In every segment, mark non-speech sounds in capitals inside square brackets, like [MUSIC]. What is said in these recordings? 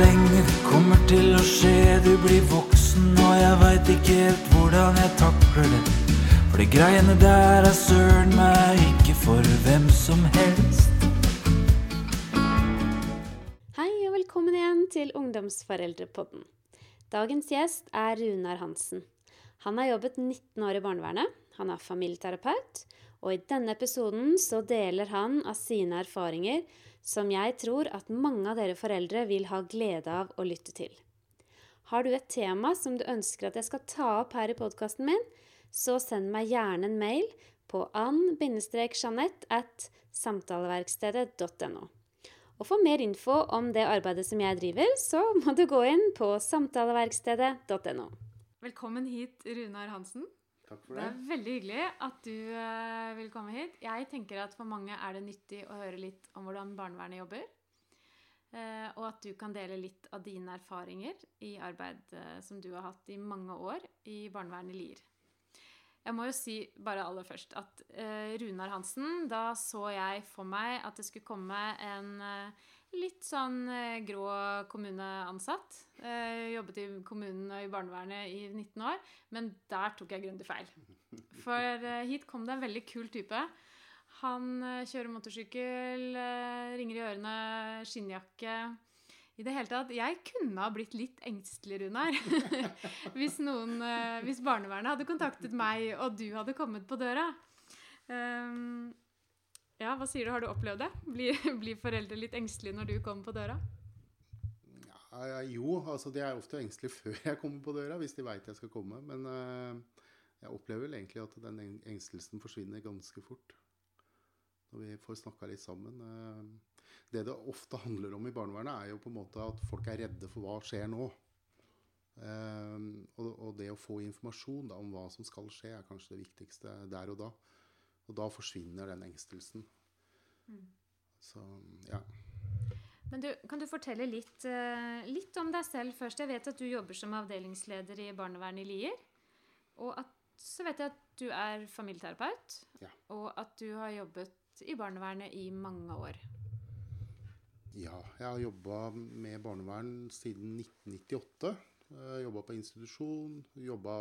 lenge det kommer til å skje. Du blir voksen, og jeg veit ikke helt hvordan jeg takler det. For de greiene der er søren meg ikke for hvem som helst. Hei og velkommen igjen til Ungdomsforeldrepodden. Dagens gjest er Runar Hansen. Han har jobbet 19 år i barnevernet. Han er familieterapeut. Og i denne episoden så deler han av sine erfaringer som jeg tror at mange av dere foreldre vil ha glede av å lytte til. Har du et tema som du ønsker at jeg skal ta opp her i podkasten min, så send meg gjerne en mail på ann-jeanette at samtaleverkstedet.no. Og for mer info om det arbeidet som jeg driver, så må du gå inn på samtaleverkstedet.no. Velkommen hit, Runar Hansen. Takk for Det det. er veldig hyggelig at du uh, vil komme hit. Jeg tenker at for mange er det nyttig å høre litt om hvordan barnevernet jobber. Uh, og at du kan dele litt av dine erfaringer i arbeid uh, som du har hatt i mange år i barnevernet i Lier. Jeg må jo si bare aller først at Runar Hansen, da så jeg for meg at det skulle komme en litt sånn eh, grå kommuneansatt. Eh, jobbet i kommunen og i barnevernet i 19 år, men der tok jeg grundig feil. For eh, hit kom det en veldig kul type. Han kjører motorsykkel, ringer i ørene, skinnjakke. I det hele tatt, Jeg kunne ha blitt litt engstelig, Runar. [LAUGHS] hvis, noen, hvis barnevernet hadde kontaktet meg, og du hadde kommet på døra. Ehm, ja, hva sier du? Har du opplevd det? Blir, [LAUGHS] blir foreldre litt engstelige når du kommer på døra? Ja, jo, altså de er ofte engstelige [LAUGHS] før jeg kommer på døra, hvis de veit jeg skal komme. Men uh, jeg opplever vel egentlig at den engstelsen forsvinner ganske fort. Når vi får snakka litt sammen. Uh, det det ofte handler om i barnevernet, er jo på en måte at folk er redde for hva skjer nå. Uh, og, og det å få informasjon da, om hva som skal skje, er kanskje det viktigste der og da. Og da forsvinner den engstelsen. Så ja. Men du, kan du fortelle litt, eh, litt om deg selv først? Jeg vet at du jobber som avdelingsleder i barnevernet i Lier. Og at, så vet jeg at du er familieterapeut. Ja. Og at du har jobbet i barnevernet i mange år. Ja, jeg har jobba med barnevern siden 1998. Jobba på institusjon. Jobba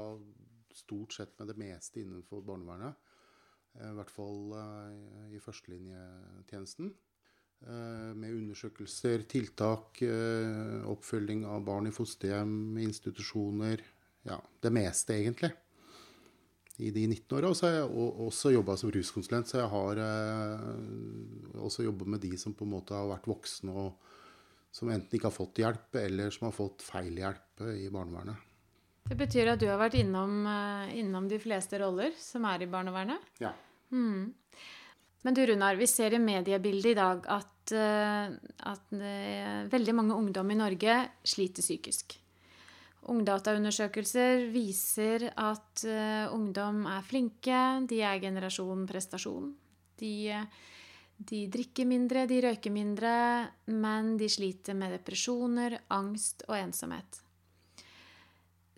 stort sett med det meste innenfor barnevernet. Eh, I hvert fall eh, i førstelinjetjenesten. Eh, Med undersøkelser, tiltak, oppfølging av barn i fosterhjem, institusjoner. Ja, det meste, egentlig. I de 19 åra. Har jeg også jobba som ruskonsulent, så jeg har også jobba med de som på en måte har vært voksne og som enten ikke har fått hjelp, eller som har fått feil hjelp i barnevernet. Det betyr at du har vært innom, eh, innom de fleste roller som er i barnevernet? Ja. Mm. Men du Runar, vi ser i mediebildet i dag at, eh, at eh, veldig mange ungdom i Norge sliter psykisk. Ungdataundersøkelser viser at ungdom er flinke, de er generasjon prestasjon. De, de drikker mindre, de røyker mindre, men de sliter med depresjoner, angst og ensomhet.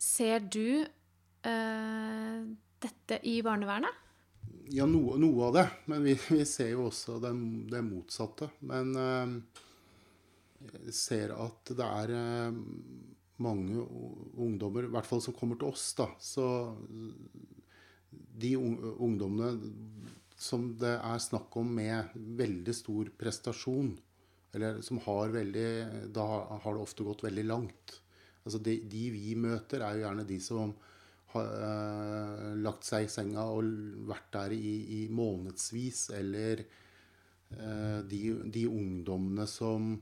Ser du eh, dette i barnevernet? Ja, noe, noe av det. Men vi, vi ser jo også det, det motsatte. Men eh, ser at det er eh, mange ungdommer, i hvert fall som kommer til oss, da. Så de ungdommene som det er snakk om med veldig stor prestasjon, eller som har veldig Da har det ofte gått veldig langt. Altså de, de vi møter, er jo gjerne de som har eh, lagt seg i senga og vært der i, i månedsvis, eller eh, de, de ungdommene som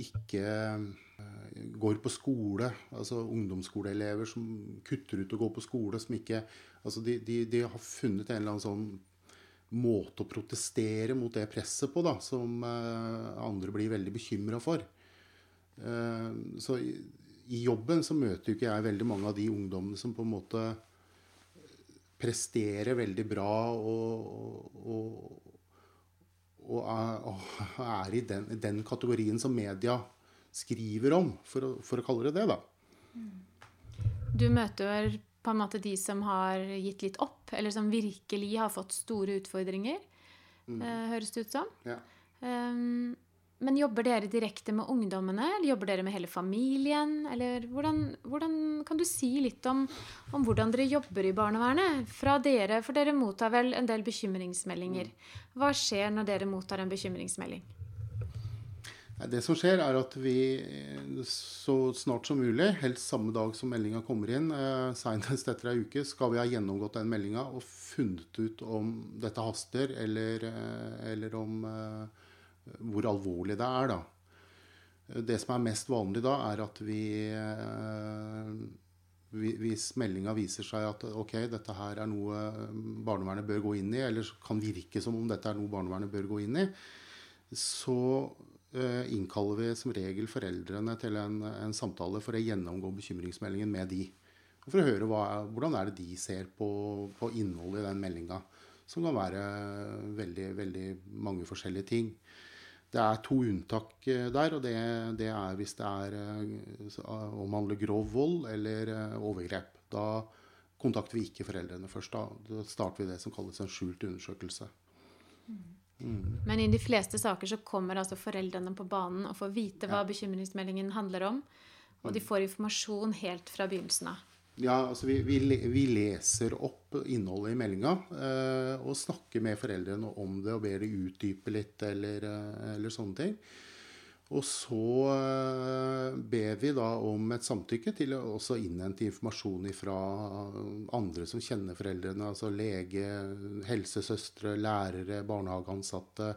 ikke eh, går på skole, altså ungdomsskoleelever som kutter ut å gå på skole, som ikke Altså de, de, har funnet en eller annen sånn måte å protestere mot det presset på, da, som eh, andre blir veldig bekymra for. Eh, så i, jobben så møter jo ikke jeg veldig mange av de ungdommene som på en måte presterer veldig bra og, og, og, er, og er i den, den kategorien som media skriver om, for å, for å kalle det det, da. Du møter på en måte de som har gitt litt opp, eller som virkelig har fått store utfordringer, mm. høres det ut som. Ja. Um, men jobber dere direkte med ungdommene, eller jobber dere med hele familien? Eller hvordan, hvordan Kan du si litt om, om, hvordan dere jobber i barnevernet? Fra dere, For dere mottar vel en del bekymringsmeldinger. Hva skjer når dere mottar en bekymringsmelding? Det som skjer, er at vi så snart som mulig, helst samme dag som meldinga kommer inn, eh, senest etter ei uke, skal vi ha gjennomgått den meldinga og funnet ut om dette haster, eller, eh, eller om eh, hvor alvorlig det er. Da. Det som er mest vanlig da, er at vi Hvis meldinga viser seg at ok, dette her er noe barnevernet bør gå inn i, eller kan virke som om dette er noe barnevernet bør gå inn i, så Eh, innkaller vi som regel foreldrene til en, en, samtale for å gjennomgå bekymringsmeldingen med de. For å høre hva, hvordan er det de ser på, på innholdet i den meldinga. Som kan være veldig, veldig mange forskjellige ting. Det er to unntak eh, der, og det, det er hvis det er, eh, omhandler grov vold eller overgrep. Da kontakter vi ikke foreldrene først. Da, da starter vi det som kalles en skjult undersøkelse. Mm. Mm. Men i de fleste saker så kommer altså foreldrene på banen og får vite hva ja. bekymringsmeldingen handler om. Og de mm. får informasjon helt fra begynnelsen av. Ja, altså vi, vi, vi leser opp innholdet i meldinga eh, og snakker med foreldrene om det og ber de utdype litt eller, eh, eller sånne ting. Og så eh, ber vi da om et samtykke til å også innhente informasjon fra andre som kjenner foreldrene. Altså lege, helsesøstre, lærere, barnehageansatte.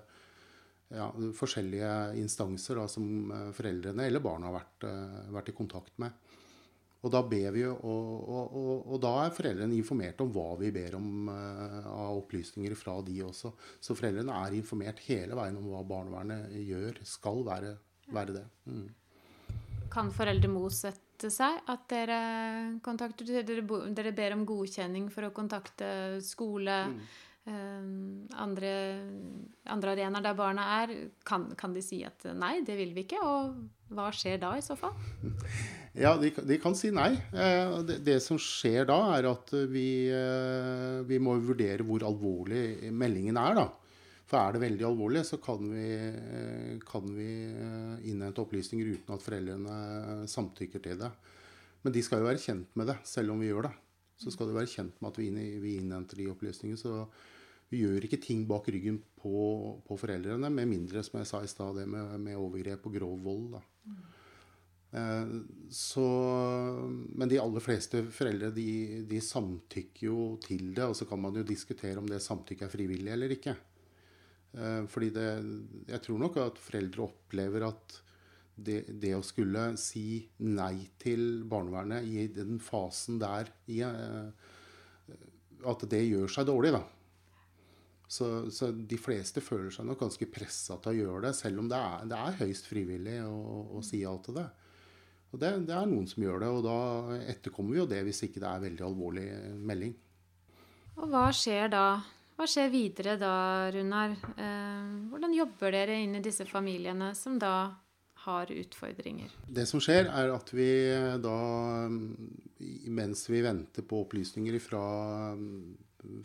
Ja, forskjellige instanser da, som eh, foreldrene eller barna har vært, eh, vært i kontakt med. Og da, vi, og, og, og, og da, er foreldrene informert om hva vi ber om uh, av opplysninger fra de også. Så foreldrene er informert hele veien om hva barnevernet gjør. Skal være, være det. Mm. Kan foreldre motsette seg at dere kontakter dere, dere, ber om godkjenning for å kontakte skole? Mm. Uh, andre, andre arenaer der barna er, kan, kan de si at nei, det vil vi ikke? Og hva skjer da i så fall? [LAUGHS] Ja, de, de, kan si nei. Eh, det, det, som skjer da, er at vi, eh, vi, må vurdere hvor alvorlig meldingen er. da. For er det veldig alvorlig, så kan vi, eh, kan vi innhente opplysninger uten at foreldrene samtykker til det. Men de skal jo være kjent med det, selv om vi gjør det. Så skal de være kjent med at vi, innhenter de opplysningene. Så vi gjør ikke ting bak ryggen på, på foreldrene, med mindre, som jeg sa i stad, det med, med, overgrep og grov vold. da. Eh, så, men de aller fleste foreldre de, de, samtykker jo til det. Og så kan man jo diskutere om det samtykket er frivillig eller ikke. Eh, fordi det, jeg tror nok at foreldre opplever at det, det, å skulle si nei til barnevernet i den fasen der eh, At det gjør seg dårlig, da. Så, så, de fleste føler seg nok ganske pressa til å gjøre det, selv om det er, det er høyst frivillig å, å si ja til det. Og det, det, er noen som gjør det, og da etterkommer vi jo det hvis ikke det er veldig alvorlig melding. Og hva skjer da? Hva skjer videre da, Runar? Eh, hvordan jobber dere inn i disse familiene som da har utfordringer? Det som skjer, er at vi da, mens vi venter på opplysninger fra,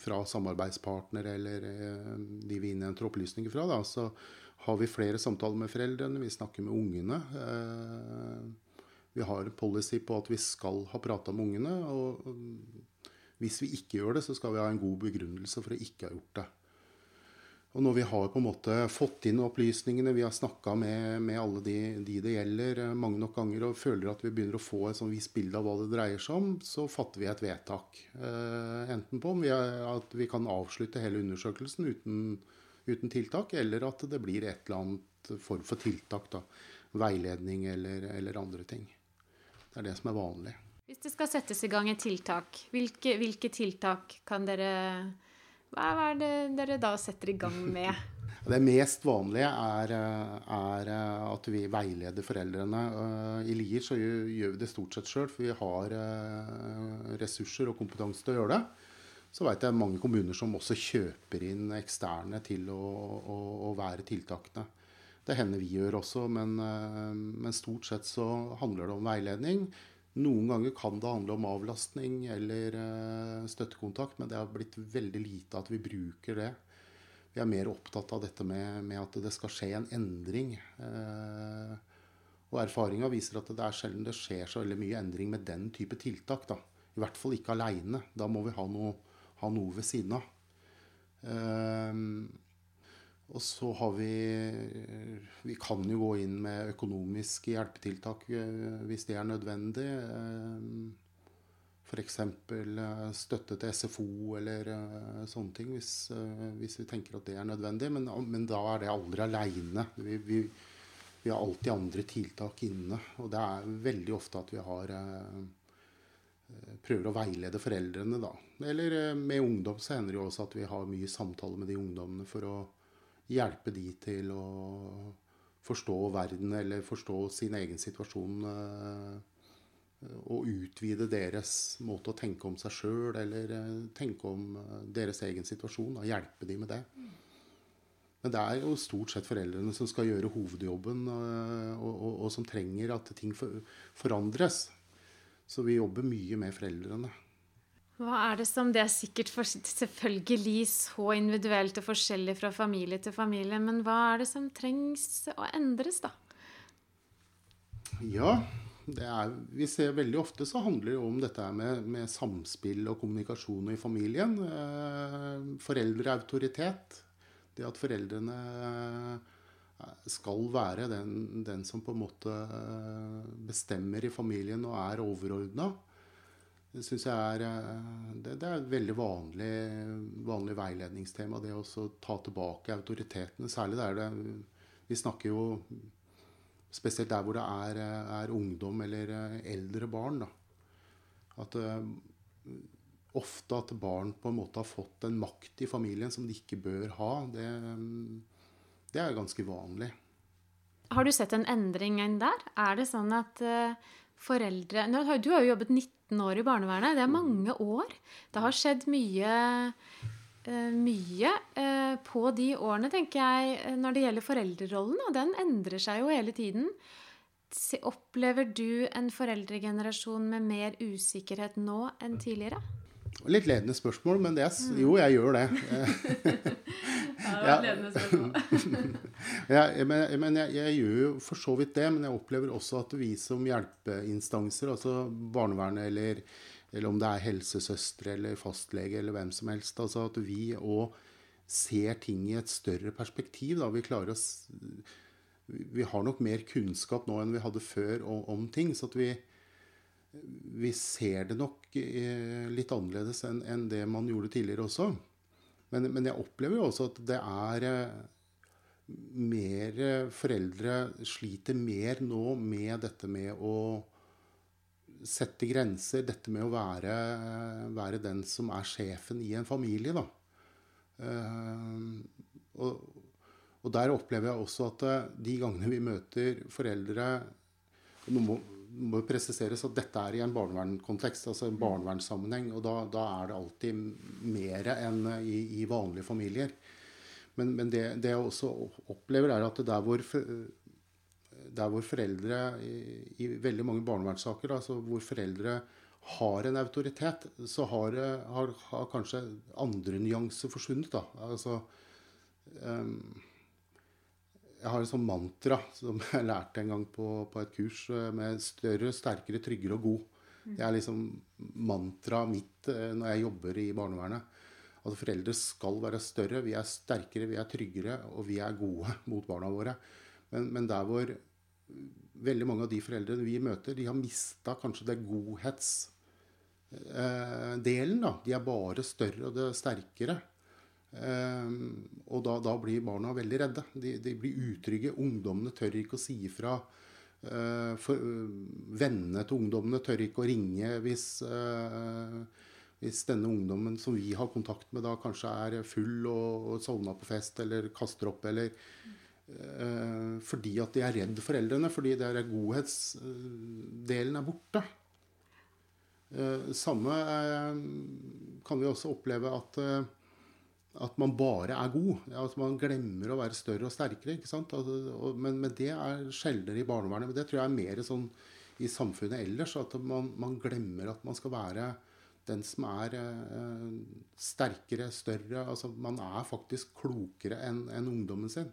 fra samarbeidspartner eller eh, de vi innhenter opplysninger fra, da, så har vi flere samtaler med foreldrene. Vi snakker med ungene. Vi har policy på at vi skal ha prata med ungene. Og hvis vi ikke gjør det, så skal vi ha en god begrunnelse for å ikke ha gjort det. Og når vi har på en måte fått inn opplysningene, vi har snakka med, med, alle de, de, det gjelder eh, mange nok ganger, og føler at vi begynner å få et sånn visst bilde av hva det dreier seg om, så fatter vi et vedtak. Eh, enten på om vi er, at vi kan avslutte hele undersøkelsen uten, uten, tiltak, eller at det blir et eller annet form for tiltak. Da. Veiledning eller, eller andre ting. Det er det som er vanlig. Hvis det skal settes i gang et tiltak, hvilke, hvilke tiltak kan dere Hva er det dere da setter i gang med? [LAUGHS] Det mest vanlige er, er, at vi veileder foreldrene. I Lier så gjør vi det stort sett sjøl, for vi har eh, ressurser og kompetanse til å gjøre det. Så veit jeg mange kommuner som også kjøper inn eksterne til å, å, å være tiltakene. Det hender vi gjør også, men, eh, men, stort sett så handler det om veiledning. Noen ganger kan det handle om avlastning eller uh, støttekontakt, men det har blitt veldig lite at vi bruker det. vi er mer opptatt av dette med, med at det skal skje en endring. Eh, og erfaringa viser at det er sjelden det skjer så veldig mye endring med den type tiltak. da. I hvert fall ikke aleine. Da må vi ha noe, ha noe ved siden av. Og så har vi Vi kan jo gå inn med økonomiske hjelpetiltak uh, hvis det er nødvendig. Um, F.eks. Uh, støtte til SFO eller sånne ting, hvis, hvis, vi tenker at det er nødvendig. Men, men da er det aldri aleine. Vi, vi, vi, har alltid andre tiltak inne. Og det er veldig ofte at vi har Eh, prøver å veilede foreldrene, da. Eller eh, med ungdom så hender det jo også at vi har mye samtale med de ungdommene for å hjelpe de til å forstå verden eller forstå sin egen situasjon. Eh, og utvide deres måte å tenke om seg sjøl eller tenke om deres egen situasjon. Og hjelpe de med det. Men det er jo stort sett foreldrene som skal gjøre hovedjobben, og, og, og som trenger at ting forandres. Så vi jobber mye med foreldrene. Hva er det som Det er sikkert for, selvfølgelig så individuelt og forskjellig fra familie til familie, men hva er det som trengs å endres, da? Ja, er, vi ser veldig ofte så handler det om dette med, med samspill og kommunikasjon i familien. Eh, foreldreautoritet. Det at foreldrene skal være den, den, som på en måte eh, bestemmer i familien og er overordna. Det syns jeg er, eh, det, det, er et veldig vanlig, vanlig veiledningstema. Det å ta tilbake autoritetene. Særlig der det Vi snakker jo spesielt der hvor det er, er ungdom eller eldre barn. Da. At uh, ofte at barn på en måte har fått en makt i familien som de ikke bør ha. Det, det er ganske vanlig. Har du sett en endring der? Er det sånn at foreldre Du har jo jobbet 19 år i barnevernet. Det er mange år. Det har skjedd mye, uh, mye uh, på de årene, tenker jeg, når det gjelder foreldrerollen. Og den endrer seg jo hele tiden. Opplever du en foreldregenerasjon med mer usikkerhet nå enn tidligere? Litt ledende spørsmål, men det, jo, jeg gjør det. [LAUGHS] ja, det var ledende [LAUGHS] ja, men, men jeg, jeg, gjør jo for så vidt det. Men jeg opplever også at vi som hjelpeinstanser, altså barnevernet eller, eller om det er helsesøstre eller fastlege eller hvem som helst, altså at vi òg ser ting i et større perspektiv. Da. Vi klarer Vi har nok mer kunnskap nå enn vi hadde før om, om ting. så at vi vi ser det nok eh, litt annerledes enn, det man gjorde tidligere også. Men, men, jeg opplever jo også at det er eh, mer Foreldre sliter mer nå med dette med å sette grenser. Dette med å være, være den som er sjefen i en familie, da. Og, og, der opplever jeg også at de gangene vi møter foreldre nå må, må presiseres at dette er i en barnevernskontekst, altså en mm. barnevernssammenheng. Og da, da, er det alltid mer enn i, i vanlige familier. Men, men det, det, jeg også opplever, er at der hvor, der hvor foreldre i, i, veldig mange barnevernssaker, altså hvor foreldre har en autoritet, så har, har, har kanskje andre nyanser forsvunnet. da, altså um, jeg har et sånt mantra som [LAUGHS] jeg lærte en gang på, på, et kurs eh, med større, sterkere, tryggere og god. Det er liksom mantraet mitt eh, når jeg jobber i barnevernet. At foreldre skal være større, vi er sterkere, vi er tryggere, og vi er gode [LAUGHS] mot barna våre. Men, men der hvor veldig mange av de foreldrene vi møter, de har mista kanskje det godhetsdelen. Eh, da. De er bare større og det er sterkere. Um, og da, da, blir barna veldig redde. De, de, blir utrygge. Ungdommene tør ikke å si ifra. For, uh, vennene til ungdommene tør ikke å ringe hvis, uh, hvis denne ungdommen som vi har kontakt med, da kanskje er full og, og sovna på fest eller kaster opp eller Fordi at de er redd foreldrene. Fordi det er godhetsdelen er borte. samme kan vi også oppleve at at man bare er god. At man glemmer å være større og sterkere. sant? Men, men det er sjeldnere i barnevernet. Men det tror jeg er mer sånn i samfunnet ellers. At man, man, glemmer at man skal være den som er eh, sterkere, større altså Man er faktisk klokere enn en ungdommen sin.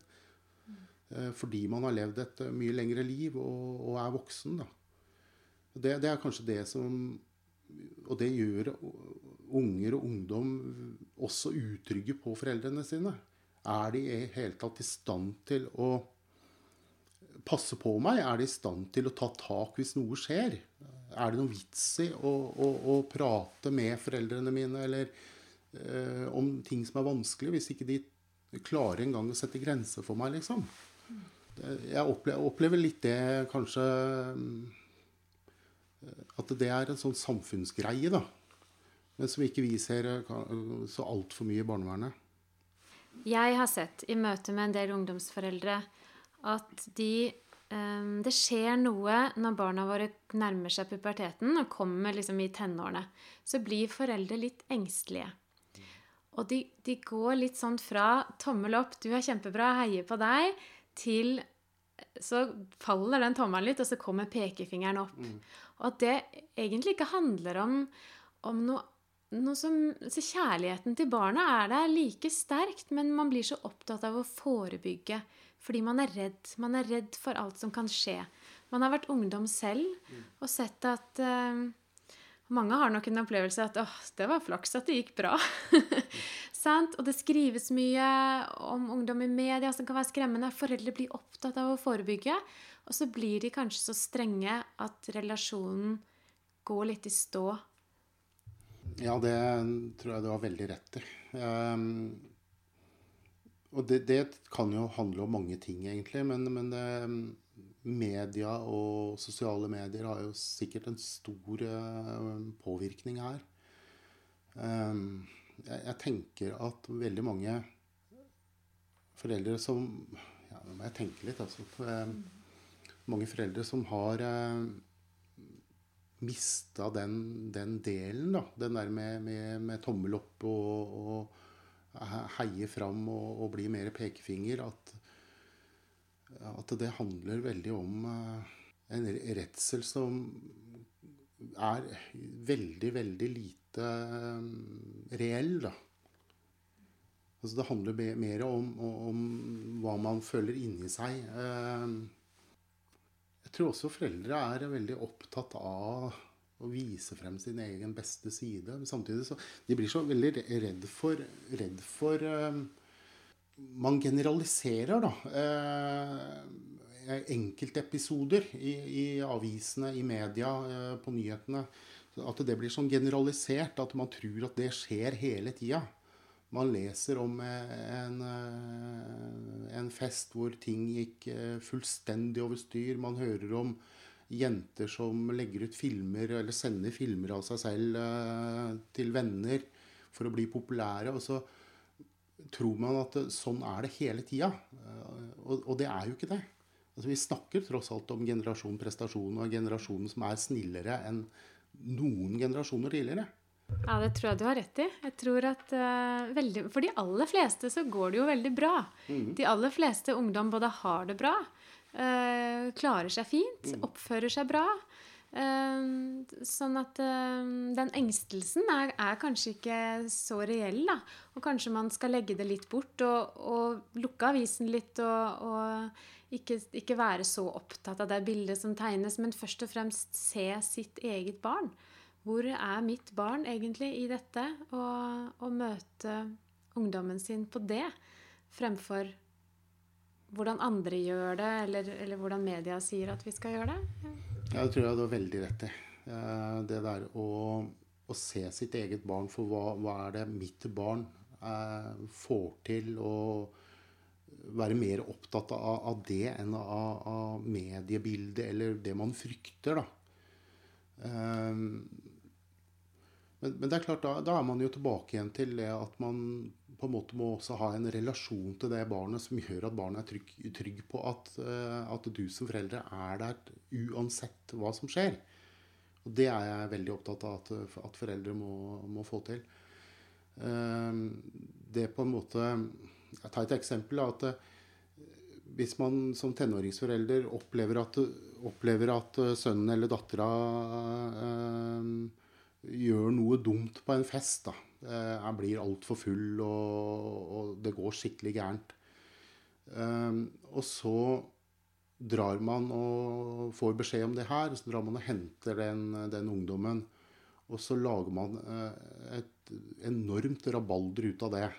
Eh, fordi man har levd et eh, mye lengre liv og, og er voksen. Da. Det, det, er kanskje det som Og det gjør unger og ungdom også utrygge på foreldrene sine. Er de i hele tatt i stand til å passe på meg? Er de i stand til å ta tak hvis noe skjer? Er det noen vits i å, å, å prate med foreldrene mine eller eh, om ting som er vanskelig, hvis ikke de klarer engang å sette grenser for meg, liksom? Jeg opplever, opplever litt det kanskje At det er en sånn samfunnsgreie, da. Men som ikke vi ser så altfor mye i barnevernet. Jeg har sett i møte med en del ungdomsforeldre at de um, Det skjer noe når barna våre nærmer seg puberteten og kommer liksom i tenårene. Så blir foreldre litt engstelige. Og de, de, går litt sånn fra tommel opp, du er kjempebra, heier på deg, til så faller den tommelen litt, og så kommer pekefingeren opp. Mm. Og at det egentlig ikke handler om, om noe, noe som Så kjærligheten til barna er der like sterkt, men man blir så opptatt av å forebygge. Fordi man er redd. Man er redd for alt som kan skje. Man har vært ungdom selv mm. og sett at uh, mange har nok en opplevelse at åh, det var flaks at det gikk bra. [LAUGHS] og det skrives mye om ungdom i media som kan være skremmende. Foreldre blir opptatt av å forebygge, og så blir de kanskje så strenge at relasjonen går litt i stå. Ja, det tror jeg du har veldig rett i. Um, og det, det, kan jo handle om mange ting, egentlig. Men, men det, media og sosiale medier har jo sikkert en stor uh, påvirkning her. Um, jeg, jeg, tenker at veldig mange foreldre som Ja, nå må jeg tenke litt, altså. Um, mange foreldre som har uh, mista den, den, delen, da. Den der med, med, med tommel opp og, og heie fram og, og bli mer pekefinger. At at det handler veldig om eh, en redsel som er veldig, veldig lite eh, reell, da. Altså det handler mer om, om, hva man føler inni seg. Eh, jeg tror også foreldre er veldig opptatt av å vise frem sin egen beste side. Men samtidig så De blir så veldig redd for, redd for man generaliserer, da. Eh, enkeltepisoder i, i, avisene, i media, eh, på nyhetene. At det blir sånn generalisert at man tror at det skjer hele tida. Man leser om eh, en, eh, en, fest hvor ting gikk eh, fullstendig over styr. Man hører om jenter som legger ut filmer eller sender filmer av seg selv til venner for å bli populære. og så tror man at sånn er det hele tida. Og, og, det er jo ikke det. Altså, vi snakker tross alt om generasjon prestasjon og generasjonen som er snillere enn noen generasjoner tidligere. Ja, det tror jeg du har rett i. Jeg tror at uh, veldig, For de aller fleste så går det jo veldig bra. Mm. De aller fleste ungdom både har det bra, uh, klarer seg fint, mm. oppfører seg bra. Uh, sånn at den engstelsen er, er, kanskje ikke så reell, da. Og kanskje man skal legge det litt bort og, og lukke avisen litt og, og ikke, ikke, være så opptatt av det bildet som tegnes, men først og fremst se sitt eget barn. Hvor er mitt barn egentlig i dette? Og, og møte ungdommen sin på det fremfor hvordan andre gjør det, eller, eller hvordan media sier at vi skal gjøre det. Ja, det tror jeg du har veldig rett i. Det der å, å se sitt eget barn for hva, hva er det mitt barn eh, får til, og være mer opptatt av, av det enn av, av, mediebildet eller det man frykter, da. Um, men, men, det er klart, da, da, er man jo tilbake igjen til det at man på en måte må også ha en relasjon til det barnet som gjør at barnet er trygg, trygg på at, uh, at, du som foreldre er der uansett hva som skjer. Og det er jeg veldig opptatt av at, at foreldre må, må, få til. Uh, det på en måte Jeg tar et eksempel. at uh, hvis man som tenåringsforelder opplever at, opplever at sønnen eller dattera gjør noe dumt på en fest. da. Eh, jeg blir altfor full, og, og, det går skikkelig gærent. Um, og så drar man og får beskjed om det her, så drar man og henter den, den ungdommen. Og så lager man eh, et enormt rabalder ut av det.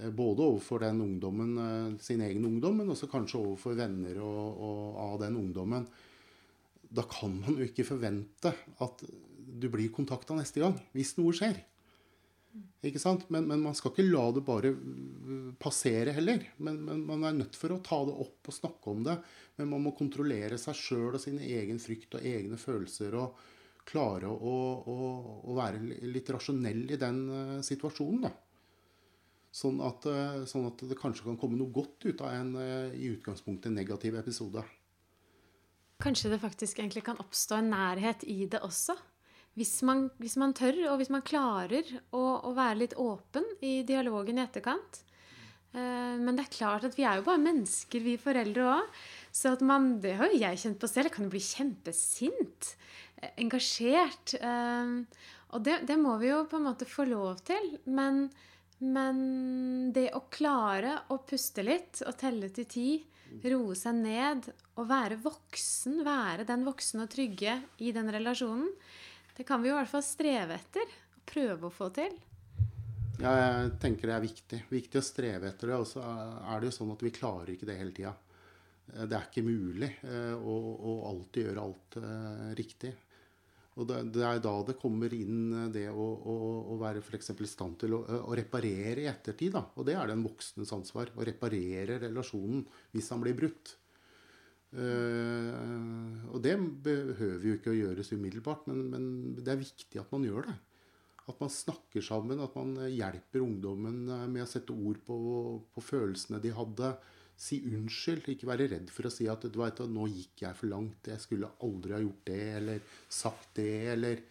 Eh, både overfor den ungdommen, eh, sin egen ungdom, men også kanskje overfor venner og, og av den ungdommen. Da kan man jo ikke forvente at du blir kontakta neste gang, hvis noe skjer. Ikke sant? Men, men, man skal ikke la det bare passere heller. Men, men, man er nødt for å ta det opp og snakke om det. Men man må kontrollere seg sjøl og sin egen frykt og egne følelser. Og klare å, å, å være litt rasjonell i den uh, situasjonen. da. Sånn at, uh, sånn at, det kanskje kan komme noe godt ut av en uh, i utgangspunktet negativ episode. Kanskje det faktisk egentlig kan oppstå en nærhet i det også? Hvis man, hvis man tør, og hvis man klarer å, å, være litt åpen i dialogen i etterkant. Men det er klart at vi er jo bare mennesker, vi foreldre òg. Så at man, det har jo jeg kjent på selv. Jeg kan jo bli kjempesint engasjert. Ehm, og det, det, må vi jo på en måte få lov til. Men, men det å klare å puste litt og telle til ti, roe seg ned og være voksen, være den voksne og trygge i den relasjonen, det kan vi i hvert fall streve etter. Prøve å få til. Ja, jeg tenker det er viktig. Viktig å streve etter det. Og så er det jo sånn at vi klarer ikke det hele tida. Det er ikke mulig eh, å, å alltid gjøre alt uh, riktig. Og det, det, er da det kommer inn eh, det å, å, å være f.eks. i stand til å, å, reparere i ettertid. Da. Og det er den voksnes ansvar. Å reparere relasjonen hvis han blir brutt. Uh, og det behøver jo ikke å gjøres umiddelbart, men, men, det er viktig at man gjør det. At man snakker sammen, at man hjelper ungdommen med å sette ord på, på følelsene de hadde si unnskyld. Ikke være redd for å si at du vet, nå gikk jeg for langt. Jeg skulle aldri ha gjort det eller sagt det. eller...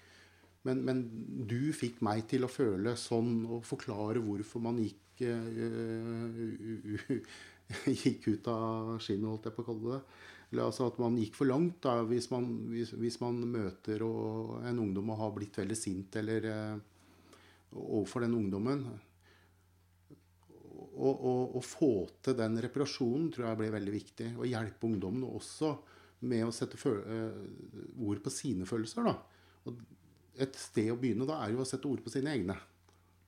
Men, men du fikk meg til å føle sånn, og forklare hvorfor man gikk, uh, [LAUGHS] gikk ut av skinnet, holdt jeg på å kalle det. Eller altså at man gikk for langt da, hvis, man, hvis, hvis man møter en ungdom og har blitt veldig sint eller uh, overfor den ungdommen å, få til den reparasjonen tror jeg blir veldig viktig. Å hjelpe ungdommene også med å sette uh, ord på sine følelser. Da. Og et sted å begynne da er jo å sette ord på sine egne.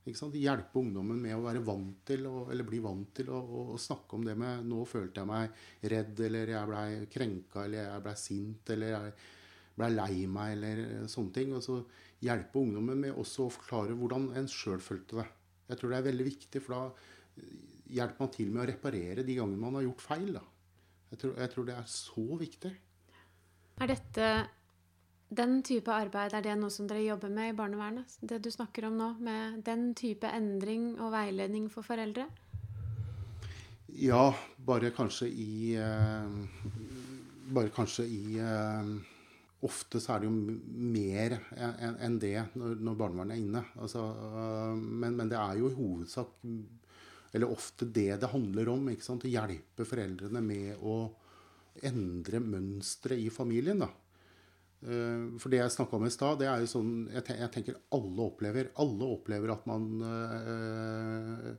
Hjelpe ungdommen med å være vant til, å, eller bli vant til å, å, snakke om det med 'Nå følte jeg meg redd', eller 'jeg blei krenka', eller 'jeg blei sint', eller 'jeg blei lei meg', eller sånne ting. Og så hjelpe ungdommen med også å forklare hvordan en sjøl følte det. Jeg tror det er veldig viktig, for da hjelper man til med å reparere de gangene man har gjort feil. Jeg tror, jeg tror, det er så viktig. Er dette den type arbeid, er det noe som dere jobber med i barnevernet? Det du snakker om nå, med den type endring og veiledning for foreldre? Ja, bare kanskje i eh, Bare kanskje i eh, Ofte så er det jo mer enn det når, barnevernet er inne. Altså, eh, men, men, det er jo i hovedsak eller ofte det det handler om. Å hjelpe foreldrene med å endre mønstre i familien. da. Eh, for det jeg snakka om i stad, det er jo sånn jeg tenker alle opplever. Alle opplever at man øh,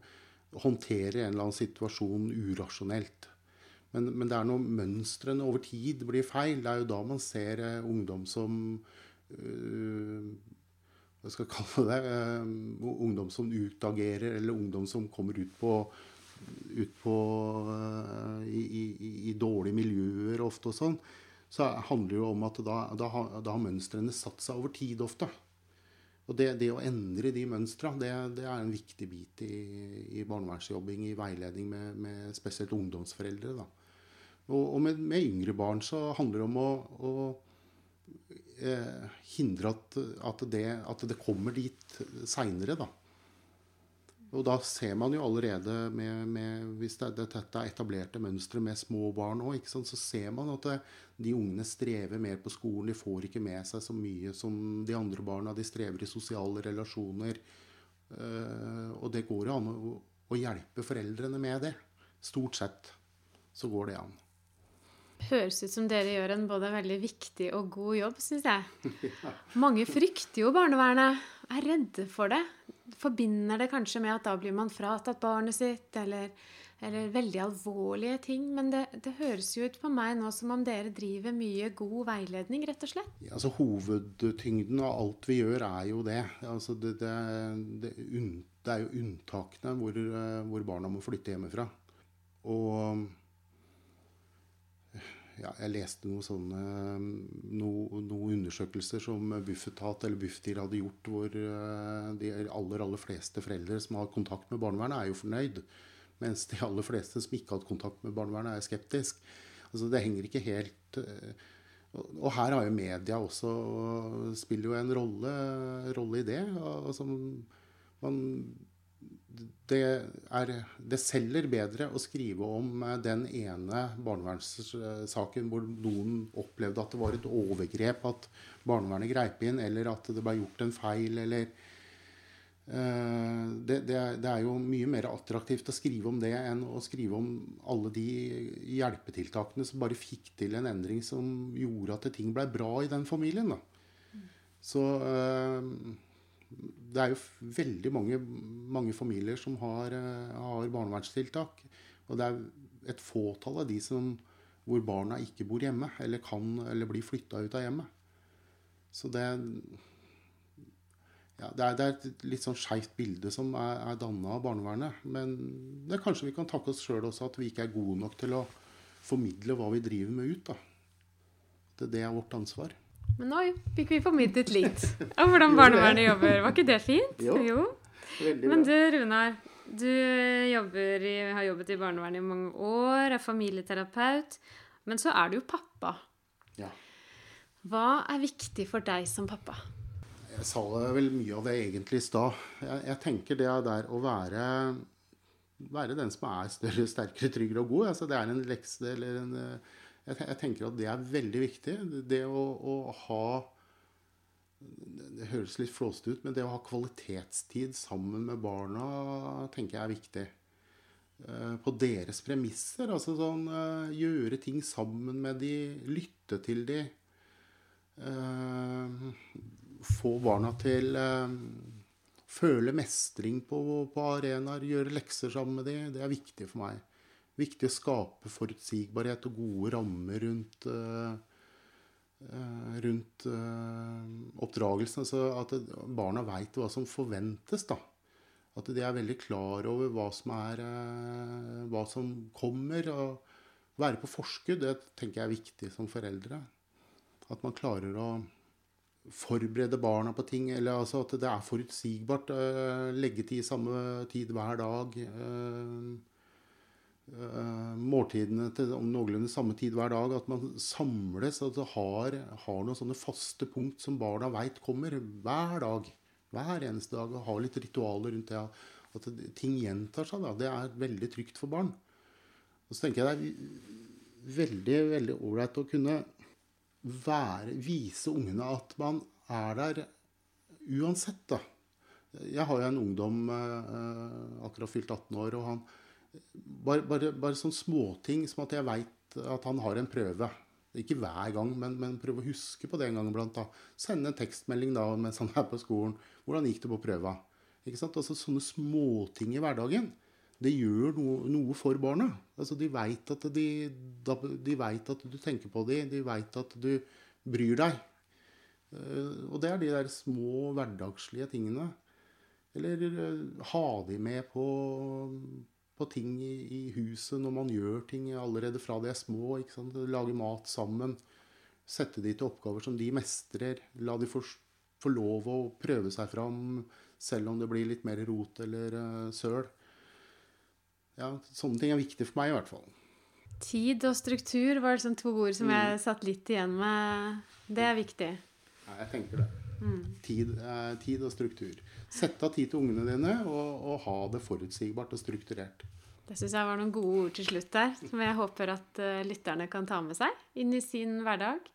håndterer en eller annen situasjon urasjonelt. Men, men, det er når mønstrene over tid blir feil. Det er jo da man ser uh, ungdom som uh, hva skal jeg kalle det, ungdom som utagerer, eller ungdom som kommer ut på, ut på i, i, i, dårlige miljøer ofte og sånn, så handler det jo om at da, da, da har mønstrene satt seg over tid ofte. Og det, det å endre de mønstra, det, det, er en viktig bit i, i barnevernsjobbing, i veiledning med, med spesielt ungdomsforeldre. Da. Og med, med, yngre barn så handler det om å, å eh, hindre at, at, det, at, det, kommer dit seinere, da. Og da ser man jo allerede med, med Hvis det, dette er etablerte mønstre med små barn òg, så ser man at det, de ungene strever mer på skolen. De får ikke med seg så mye som de andre barna. De strever i sosiale relasjoner. Uh, og det går jo an å, å hjelpe foreldrene med det. Stort sett så går det an høres ut som dere gjør en både veldig viktig og god jobb, syns jeg. [LAUGHS] Mange frykter jo barnevernet. Er redde for det. Forbinder det kanskje med at da blir man fratatt barnet sitt, eller, eller veldig alvorlige ting. Men det, det, høres jo ut på meg nå som om dere driver mye god veiledning, rett og slett. Ja, altså Hovedtyngden av alt vi gjør, er jo det. Altså, det, det, det, er jo unntakene hvor, hvor barna må flytte hjemmefra. Og ja, jeg leste noen sånne no, noen undersøkelser som Bufetat eller Bufdir hadde gjort, hvor eh, de aller, aller fleste foreldre som har kontakt med barnevernet, er jo fornøyd. Mens de aller fleste som ikke har hatt kontakt med barnevernet, er skeptisk. Altså, det henger ikke helt eh, Og her har jo media også spiller jo en rolle, rolle i det. Altså, man det, er, det selger bedre å skrive om eh, den ene barnevernssaken hvor noen opplevde at det var et overgrep, at barnevernet greip inn, eller at det ble gjort en feil, eller uh, det, det, det, er jo mye mer attraktivt å skrive om det enn å skrive om alle de hjelpetiltakene som bare fikk til en endring som gjorde at ting ble bra i den familien. Da. Så uh, det er jo veldig mange, mange familier som har, eh, har, barnevernstiltak. Og det er et fåtall av de som, hvor barna ikke bor hjemme, eller kan eller blir flytta ut av hjemmet. Så det, ja, det, er, det er, et litt sånn skeivt bilde som er, er danna av barnevernet. Men det er kanskje vi kan takke oss sjøl også at vi ikke er gode nok til å formidle hva vi driver med ut. da. Det, det er vårt ansvar. Men nå fikk vi formidlet litt [LAUGHS] om hvordan barnevernet jobber. Var ikke det fint? Jo. jo. Men du, Runar. Du jobber i, har jobbet i barnevernet i mange år, er familieterapeut. Men så er du jo pappa. Ja. Hva er viktig for deg som pappa? Jeg sa vel mye av det egentlig i stad. Jeg, jeg, tenker det der å være, være den som er større, sterkere, tryggere og god. Altså, det er en lekse eller en jeg, tenker at det er veldig viktig. Det å, å ha Det høres litt flåsete ut, men det å ha kvalitetstid sammen med barna tenker jeg er viktig. Eh, på deres premisser. Altså sånn eh, gjøre ting sammen med de, lytte til de. Eh, få barna til føle mestring på, på arenaer, gjøre lekser sammen med de. Det er viktig for meg viktig å skape forutsigbarhet og gode rammer rundt, uh, rundt uh, oppdragelsen. Altså at barna veit hva som forventes. da. At de er veldig klar over hva som, er, hva som kommer. Å Være på forskudd det tenker jeg er viktig som foreldre. At man klarer å forberede barna på ting. eller altså At det er forutsigbart. Legge til i samme tid hver dag. Uh, måltidene til om noenlunde samme tid hver dag. At man samles. Det har, har noen sånne faste punkt som barna veit kommer hver dag. Hver eneste dag. Og har litt ritualer rundt det. At ting gjentar seg. Da. Det er veldig trygt for barn. Og så tenker jeg det er veldig veldig ålreit å kunne være, vise ungene at man er der uansett. da. Jeg har jo en ungdom uh, akkurat fylt 18 år. og han bare, bare, bare sånne småting som at jeg veit at han har en prøve. Ikke hver gang, men, men prøve å huske på det en gang iblant. Sende en tekstmelding da mens han er på skolen. Hvordan gikk det på prøva? Ikke sant? Altså Sånne småting i hverdagen. Det gjør noe, noe for barna. Altså De veit at, de, de vet at du tenker på dem. De veit at du bryr deg. Uh, og det er de der små hverdagslige tingene. Eller uh, ha de med på, på ting i, i, huset når man gjør ting allerede fra de er små. Lage mat sammen. Sette de til oppgaver som de mestrer. La de få, få lov å prøve seg fram, selv om det blir litt mer rot eller uh, søl. Ja, sånne ting er viktig for meg i hvert fall. Tid og struktur var liksom to ord som mm. jeg satt litt igjen med. Det er viktig. Ja, jeg tenker det. Mm. Tid, eh, tid, og struktur. Sette av tid til ungene dine, og, og ha det forutsigbart og strukturert. Det syns jeg var noen gode ord til slutt der, som jeg håper at uh, lytterne kan ta med seg inn i sin hverdag.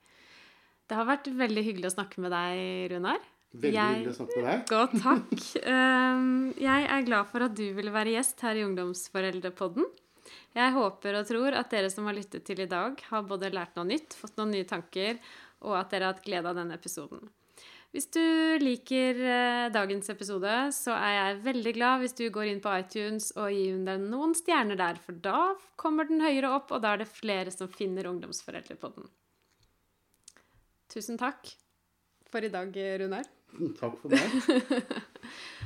Det har vært veldig hyggelig å snakke med deg, Runar. Veldig jeg, hyggelig å snakke med deg. Godt, takk. Um, [LAUGHS] jeg er glad for at du ville være gjest her i Ungdomsforeldrepodden. Jeg håper og tror at dere som har lyttet til i dag, har både lært noe nytt, fått noen nye tanker, og at dere har hatt glede av denne episoden. Hvis du liker eh, dagens episode, så er jeg veldig glad hvis du går inn på iTunes og gir den noen stjerner der, for da kommer den høyere opp, og da er det flere som finner ungdomsforeldre på den. Tusen takk for i dag, Runar. Takk for meg. [LAUGHS]